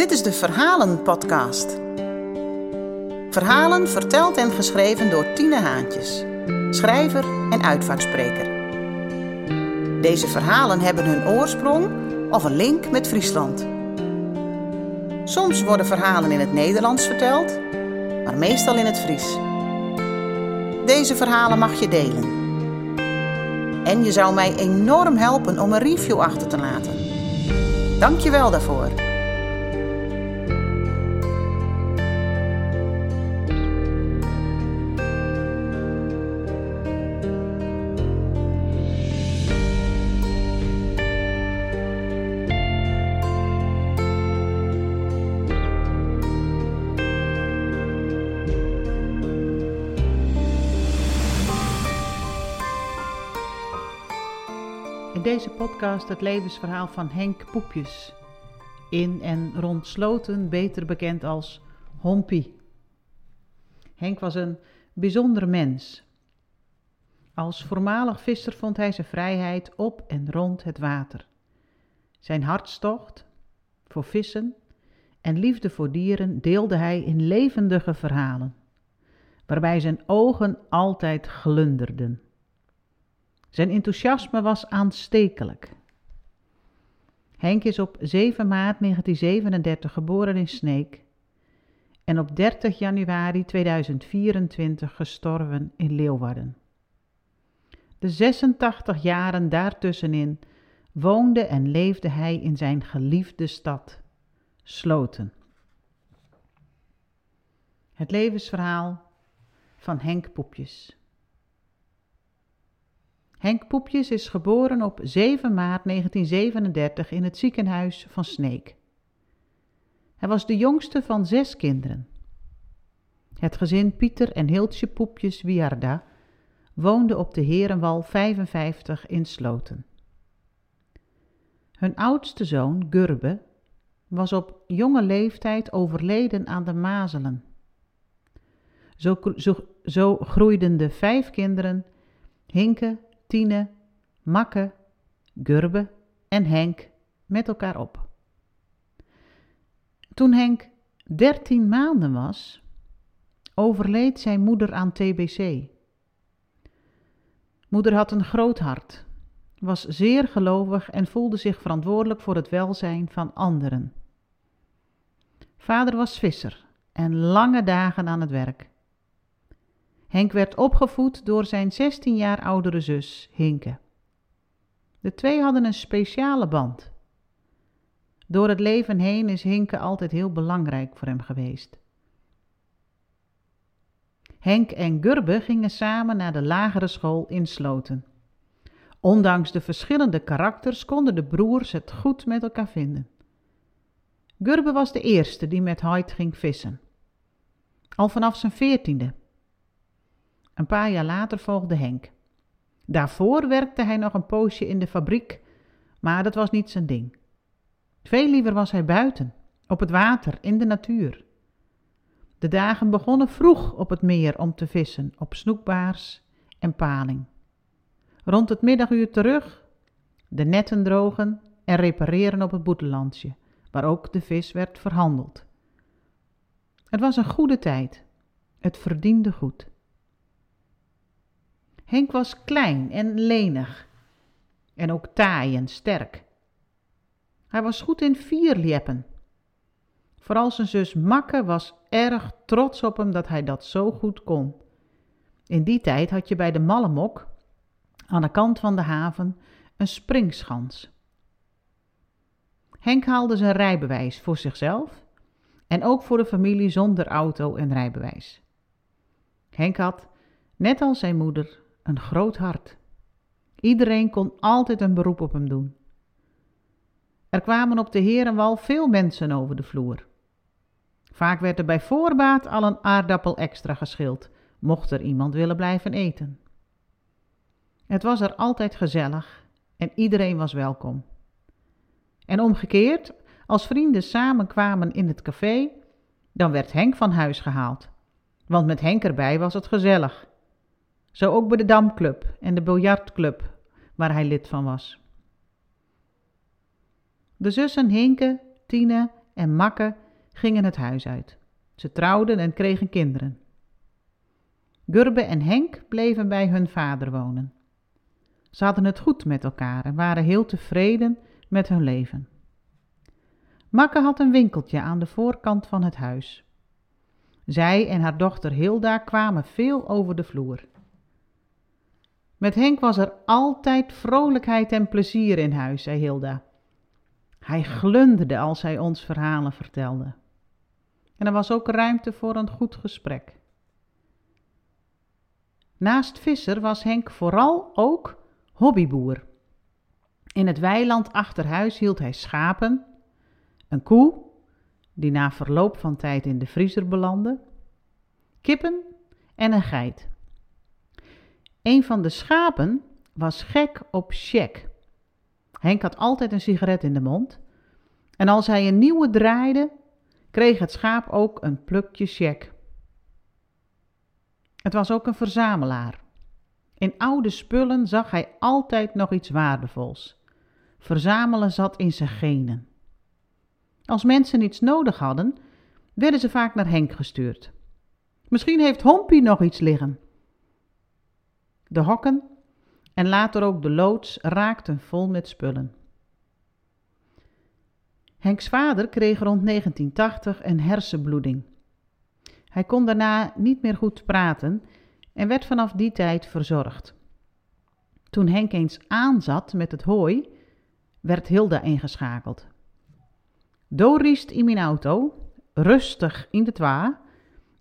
Dit is de Verhalen-podcast. Verhalen verteld en geschreven door Tine Haantjes, schrijver en uitvaartspreker. Deze verhalen hebben hun oorsprong of een link met Friesland. Soms worden verhalen in het Nederlands verteld, maar meestal in het Fries. Deze verhalen mag je delen. En je zou mij enorm helpen om een review achter te laten. Dank je wel daarvoor. Deze podcast het levensverhaal van Henk Poepjes. In en rond Sloten, beter bekend als Hompie. Henk was een bijzonder mens. Als voormalig visser vond hij zijn vrijheid op en rond het water. Zijn hartstocht voor vissen en liefde voor dieren deelde hij in levendige verhalen, waarbij zijn ogen altijd glunderden. Zijn enthousiasme was aanstekelijk. Henk is op 7 maart 1937 geboren in Sneek en op 30 januari 2024 gestorven in Leeuwarden. De 86 jaren daartussenin woonde en leefde hij in zijn geliefde stad, Sloten. Het levensverhaal van Henk Poepjes. Henk Poepjes is geboren op 7 maart 1937 in het ziekenhuis van Sneek. Hij was de jongste van zes kinderen. Het gezin Pieter en Hiltje Poepjes Wiarda woonde op de Herenwal 55 in Sloten. Hun oudste zoon, Gurbe, was op jonge leeftijd overleden aan de mazelen. Zo, zo, zo groeiden de vijf kinderen, Hinke, Tine, Makke, Gurbe en Henk met elkaar op. Toen Henk dertien maanden was, overleed zijn moeder aan TBC. Moeder had een groot hart, was zeer gelovig en voelde zich verantwoordelijk voor het welzijn van anderen. Vader was visser en lange dagen aan het werk. Henk werd opgevoed door zijn 16 jaar oudere zus, Hinke. De twee hadden een speciale band. Door het leven heen is Hinke altijd heel belangrijk voor hem geweest. Henk en Gurbe gingen samen naar de lagere school in Sloten. Ondanks de verschillende karakters konden de broers het goed met elkaar vinden. Gurbe was de eerste die met Hoyt ging vissen. Al vanaf zijn veertiende een paar jaar later volgde Henk. Daarvoor werkte hij nog een poosje in de fabriek, maar dat was niet zijn ding. Veel liever was hij buiten, op het water, in de natuur. De dagen begonnen vroeg op het meer om te vissen, op snoekbaars en paling. Rond het middaguur terug, de netten drogen en repareren op het boetelandje, waar ook de vis werd verhandeld. Het was een goede tijd. Het verdiende goed. Henk was klein en lenig en ook taai en sterk. Hij was goed in vierlieppen. Vooral zijn zus Makke was erg trots op hem dat hij dat zo goed kon. In die tijd had je bij de Mallemok, aan de kant van de haven, een springschans. Henk haalde zijn rijbewijs voor zichzelf en ook voor de familie zonder auto en rijbewijs. Henk had, net als zijn moeder, een groot hart. Iedereen kon altijd een beroep op hem doen. Er kwamen op de Herenwal veel mensen over de vloer. Vaak werd er bij voorbaat al een aardappel extra geschild, mocht er iemand willen blijven eten. Het was er altijd gezellig en iedereen was welkom. En omgekeerd, als vrienden samen kwamen in het café, dan werd Henk van huis gehaald. Want met Henk erbij was het gezellig zo ook bij de Damclub en de biljartclub, waar hij lid van was. De zussen Hinke, Tine en Makke gingen het huis uit. Ze trouwden en kregen kinderen. Gurbe en Henk bleven bij hun vader wonen. Ze hadden het goed met elkaar en waren heel tevreden met hun leven. Makke had een winkeltje aan de voorkant van het huis. Zij en haar dochter Hilda kwamen veel over de vloer. Met Henk was er altijd vrolijkheid en plezier in huis, zei Hilda. Hij glunderde als hij ons verhalen vertelde. En er was ook ruimte voor een goed gesprek. Naast visser was Henk vooral ook hobbyboer. In het weiland achter huis hield hij schapen, een koe, die na verloop van tijd in de vriezer belandde, kippen en een geit. Een van de schapen was gek op check. Henk had altijd een sigaret in de mond. En als hij een nieuwe draaide, kreeg het schaap ook een plukje check. Het was ook een verzamelaar. In oude spullen zag hij altijd nog iets waardevols. Verzamelen zat in zijn genen. Als mensen iets nodig hadden, werden ze vaak naar Henk gestuurd. Misschien heeft Hompie nog iets liggen. De hokken en later ook de loods raakten vol met spullen. Henks vader kreeg rond 1980 een hersenbloeding. Hij kon daarna niet meer goed praten en werd vanaf die tijd verzorgd. Toen Henk eens aanzat met het hooi, werd Hilda ingeschakeld. Doorriest in mijn auto, rustig in de twa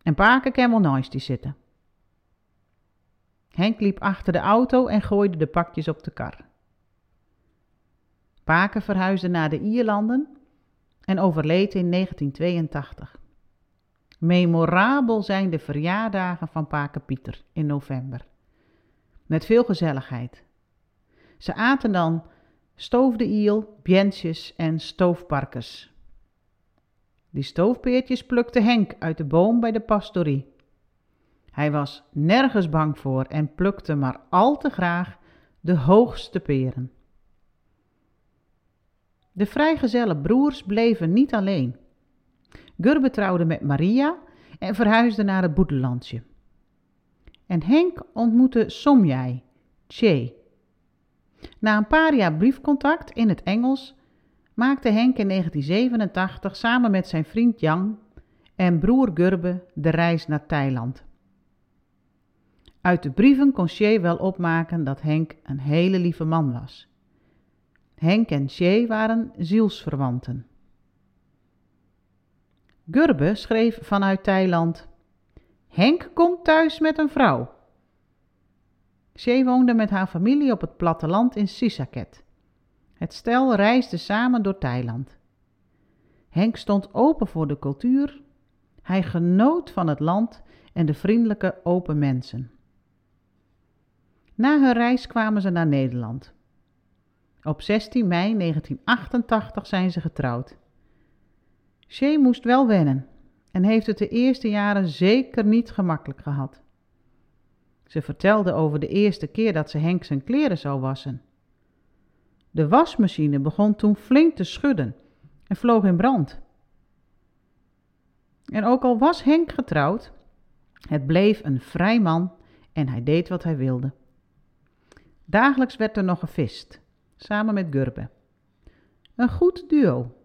en paken kan wel naast zitten. Henk liep achter de auto en gooide de pakjes op de kar. Paken verhuisde naar de Ierlanden en overleed in 1982. Memorabel zijn de verjaardagen van Paken Pieter in november. Met veel gezelligheid. Ze aten dan stoofde iel, bjentjes en stoofparkers. Die stoofpeertjes plukte Henk uit de boom bij de pastorie. Hij was nergens bang voor en plukte maar al te graag de hoogste peren. De vrijgezelle broers bleven niet alleen. Gurbe trouwde met Maria en verhuisde naar het boedelandje. En Henk ontmoette Somjai, Che. Na een paar jaar briefcontact in het Engels maakte Henk in 1987 samen met zijn vriend Jan en broer Gurbe de reis naar Thailand. Uit de brieven kon Che wel opmaken dat Henk een hele lieve man was. Henk en Che waren zielsverwanten. Gurbe schreef vanuit Thailand: Henk komt thuis met een vrouw. Che woonde met haar familie op het platteland in Sisaket. Het stel reisde samen door Thailand. Henk stond open voor de cultuur. Hij genoot van het land en de vriendelijke, open mensen. Na hun reis kwamen ze naar Nederland. Op 16 mei 1988 zijn ze getrouwd. Shea moest wel wennen en heeft het de eerste jaren zeker niet gemakkelijk gehad. Ze vertelde over de eerste keer dat ze Henk zijn kleren zou wassen. De wasmachine begon toen flink te schudden en vloog in brand. En ook al was Henk getrouwd, het bleef een vrij man en hij deed wat hij wilde. Dagelijks werd er nog gevist, samen met Gurbe. Een goed duo.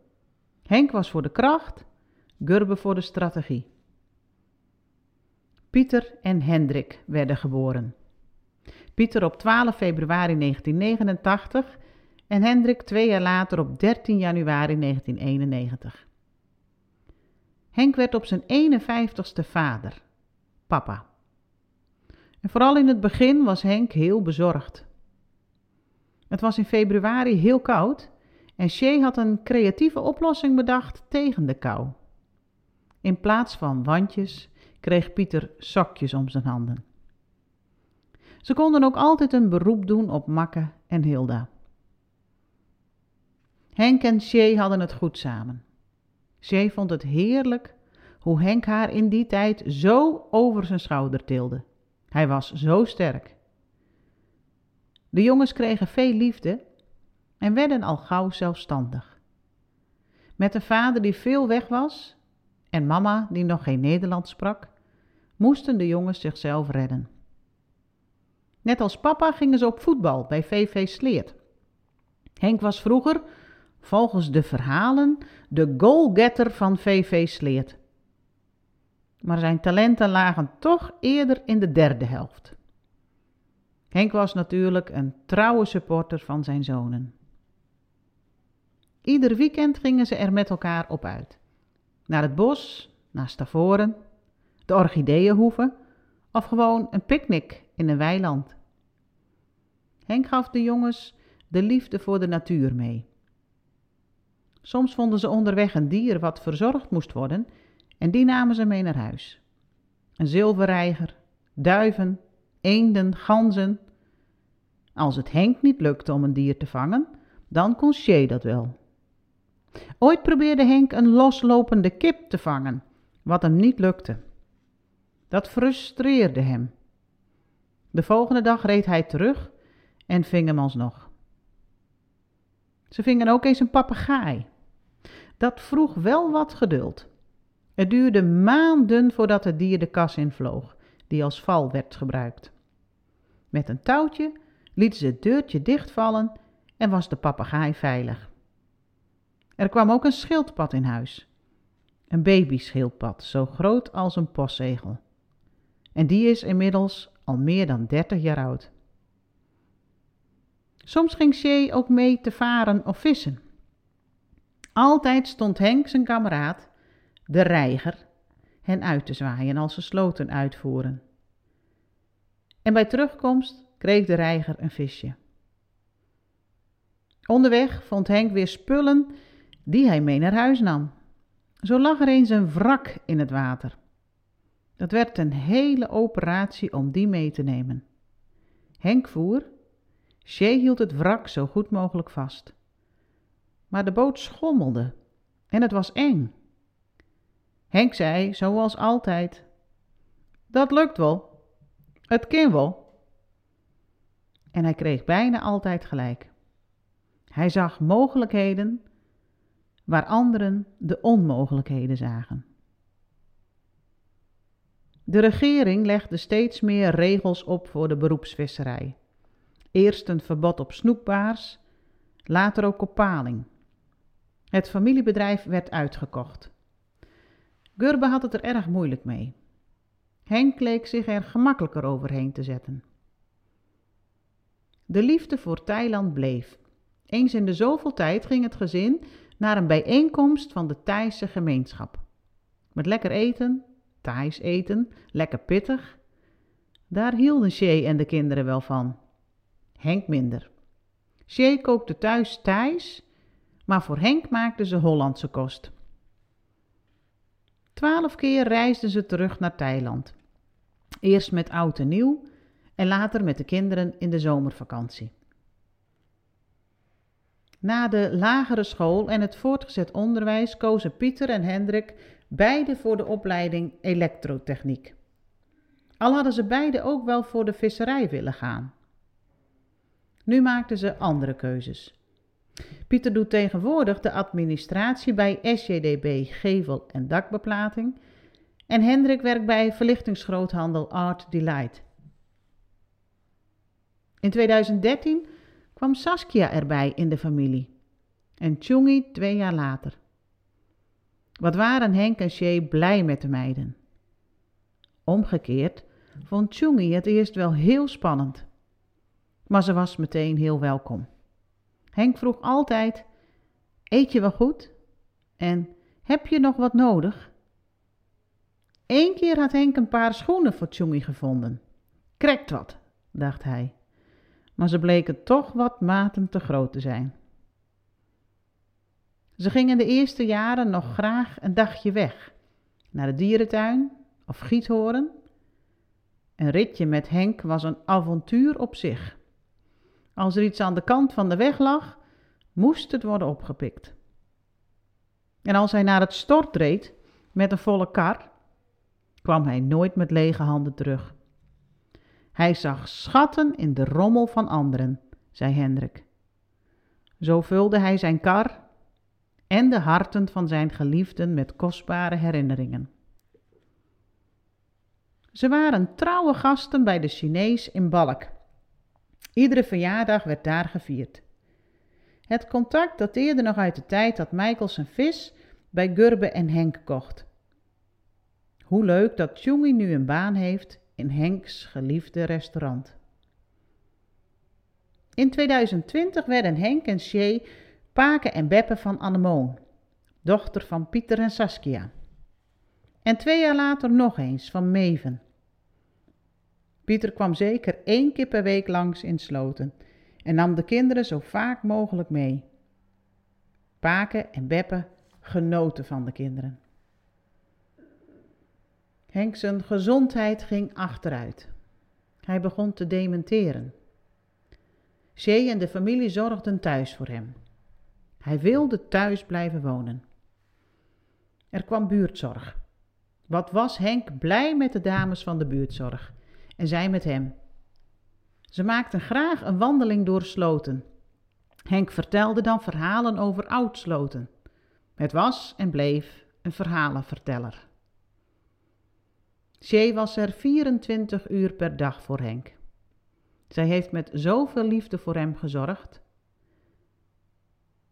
Henk was voor de kracht, Gurbe voor de strategie. Pieter en Hendrik werden geboren. Pieter op 12 februari 1989 en Hendrik twee jaar later op 13 januari 1991. Henk werd op zijn 51ste vader, papa. En vooral in het begin was Henk heel bezorgd. Het was in februari heel koud en Shay had een creatieve oplossing bedacht tegen de kou. In plaats van wandjes kreeg Pieter sokjes om zijn handen. Ze konden ook altijd een beroep doen op Makke en Hilda. Henk en Shay hadden het goed samen. Shay vond het heerlijk hoe Henk haar in die tijd zo over zijn schouder tilde. Hij was zo sterk. De jongens kregen veel liefde en werden al gauw zelfstandig. Met een vader die veel weg was en mama die nog geen Nederlands sprak, moesten de jongens zichzelf redden. Net als papa gingen ze op voetbal bij VV Sleert. Henk was vroeger, volgens de verhalen, de goalgetter van VV Sleert. Maar zijn talenten lagen toch eerder in de derde helft. Henk was natuurlijk een trouwe supporter van zijn zonen. Ieder weekend gingen ze er met elkaar op uit. Naar het bos, naar Stavoren, de orchideeënhoeve of gewoon een picknick in een weiland. Henk gaf de jongens de liefde voor de natuur mee. Soms vonden ze onderweg een dier wat verzorgd moest worden en die namen ze mee naar huis. Een zilverreiger, duiven, eenden, ganzen. Als het Henk niet lukte om een dier te vangen, dan kon dat wel. Ooit probeerde Henk een loslopende kip te vangen, wat hem niet lukte. Dat frustreerde hem. De volgende dag reed hij terug en ving hem alsnog. Ze vingen ook eens een papegaai. Dat vroeg wel wat geduld. Het duurde maanden voordat het dier de kas invloog, die als val werd gebruikt. Met een touwtje lieten ze het deurtje dichtvallen en was de papegaai veilig. Er kwam ook een schildpad in huis. Een babyschildpad, zo groot als een postzegel. En die is inmiddels al meer dan dertig jaar oud. Soms ging Shay ook mee te varen of vissen. Altijd stond Henk zijn kameraad, de reiger, hen uit te zwaaien als ze sloten uitvoeren. En bij terugkomst kreeg de reiger een visje. Onderweg vond Henk weer spullen die hij mee naar huis nam. Zo lag er eens een wrak in het water. Dat werd een hele operatie om die mee te nemen. Henk voer, Shay hield het wrak zo goed mogelijk vast. Maar de boot schommelde en het was eng. Henk zei, zoals altijd: Dat lukt wel, het kan wel. En hij kreeg bijna altijd gelijk. Hij zag mogelijkheden waar anderen de onmogelijkheden zagen. De regering legde steeds meer regels op voor de beroepsvisserij. Eerst een verbod op snoekbaars, later ook op paling. Het familiebedrijf werd uitgekocht. Gurbe had het er erg moeilijk mee. Henk leek zich er gemakkelijker overheen te zetten. De liefde voor Thailand bleef. Eens in de zoveel tijd ging het gezin naar een bijeenkomst van de Thaise gemeenschap. Met lekker eten, Thais eten, lekker pittig. Daar hielden Shay en de kinderen wel van. Henk minder. Shay kookte thuis Thais, maar voor Henk maakte ze Hollandse kost. Twaalf keer reisden ze terug naar Thailand. Eerst met oud en nieuw en later met de kinderen in de zomervakantie. Na de lagere school en het voortgezet onderwijs kozen Pieter en Hendrik beide voor de opleiding elektrotechniek. Al hadden ze beide ook wel voor de visserij willen gaan. Nu maakten ze andere keuzes. Pieter doet tegenwoordig de administratie bij SJDB Gevel en Dakbeplating en Hendrik werkt bij verlichtingsgroothandel Art Delight. In 2013 kwam Saskia erbij in de familie en Tjungi twee jaar later. Wat waren Henk en Shay blij met de meiden. Omgekeerd vond Tjungi het eerst wel heel spannend, maar ze was meteen heel welkom. Henk vroeg altijd: Eet je wel goed? En heb je nog wat nodig? Eén keer had Henk een paar schoenen voor Tjungi gevonden. Krekt wat, dacht hij maar ze bleken toch wat maten te groot te zijn. Ze gingen de eerste jaren nog graag een dagje weg, naar de dierentuin of Giethoorn. Een ritje met Henk was een avontuur op zich. Als er iets aan de kant van de weg lag, moest het worden opgepikt. En als hij naar het stort reed met een volle kar, kwam hij nooit met lege handen terug. Hij zag schatten in de rommel van anderen, zei Hendrik. Zo vulde hij zijn kar en de harten van zijn geliefden met kostbare herinneringen. Ze waren trouwe gasten bij de Chinees in Balk. Iedere verjaardag werd daar gevierd. Het contact dateerde nog uit de tijd dat Michael zijn vis bij Gurbe en Henk kocht. Hoe leuk dat Tjongi nu een baan heeft in Henks geliefde restaurant. In 2020 werden Henk en Shay Paken en Beppe van Annemoon, dochter van Pieter en Saskia. En twee jaar later nog eens van Meven. Pieter kwam zeker één keer per week langs in Sloten en nam de kinderen zo vaak mogelijk mee. Paken en Beppe genoten van de kinderen. Henk zijn gezondheid ging achteruit. Hij begon te dementeren. Shay en de familie zorgden thuis voor hem. Hij wilde thuis blijven wonen. Er kwam buurtzorg. Wat was Henk blij met de dames van de buurtzorg en zij met hem. Ze maakten graag een wandeling door Sloten. Henk vertelde dan verhalen over Oud-Sloten. Het was en bleef een verhalenverteller. Shay was er 24 uur per dag voor Henk. Zij heeft met zoveel liefde voor hem gezorgd.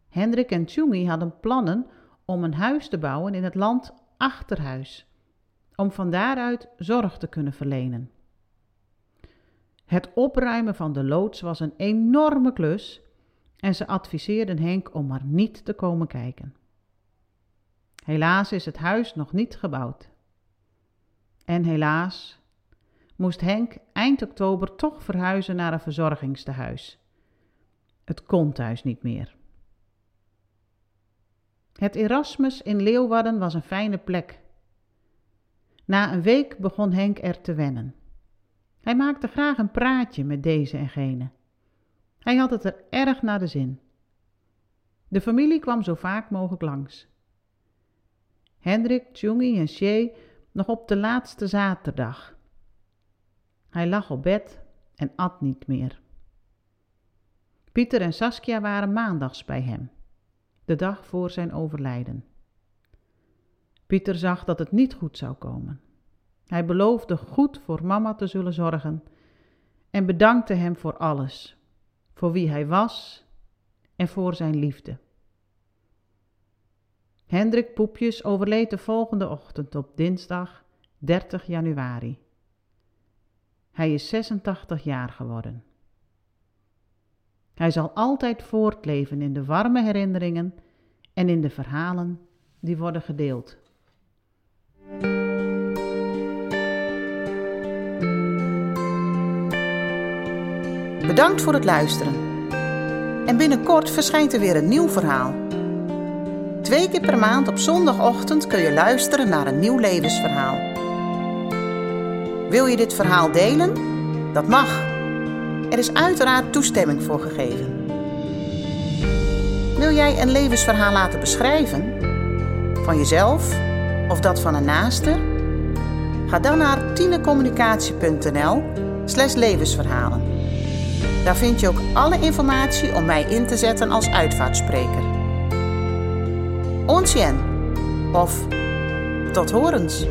Hendrik en Tjungi hadden plannen om een huis te bouwen in het land achterhuis, om van daaruit zorg te kunnen verlenen. Het opruimen van de loods was een enorme klus en ze adviseerden Henk om maar niet te komen kijken. Helaas is het huis nog niet gebouwd. En helaas moest Henk eind oktober toch verhuizen naar een verzorgingstehuis. Het kon thuis niet meer. Het Erasmus in Leeuwarden was een fijne plek. Na een week begon Henk er te wennen. Hij maakte graag een praatje met deze en gene. Hij had het er erg naar de zin. De familie kwam zo vaak mogelijk langs. Hendrik, Tjungi en Shay nog op de laatste zaterdag. Hij lag op bed en at niet meer. Pieter en Saskia waren maandags bij hem, de dag voor zijn overlijden. Pieter zag dat het niet goed zou komen. Hij beloofde goed voor mama te zullen zorgen en bedankte hem voor alles, voor wie hij was en voor zijn liefde. Hendrik Poepjes overleed de volgende ochtend op dinsdag 30 januari. Hij is 86 jaar geworden. Hij zal altijd voortleven in de warme herinneringen en in de verhalen die worden gedeeld. Bedankt voor het luisteren. En binnenkort verschijnt er weer een nieuw verhaal. Twee keer per maand op zondagochtend kun je luisteren naar een nieuw levensverhaal. Wil je dit verhaal delen? Dat mag. Er is uiteraard toestemming voor gegeven. Wil jij een levensverhaal laten beschrijven? Van jezelf of dat van een naaste? Ga dan naar tinecommunicatie.nl slash levensverhalen. Daar vind je ook alle informatie om mij in te zetten als uitvaartspreker. Onsjen of tot horens.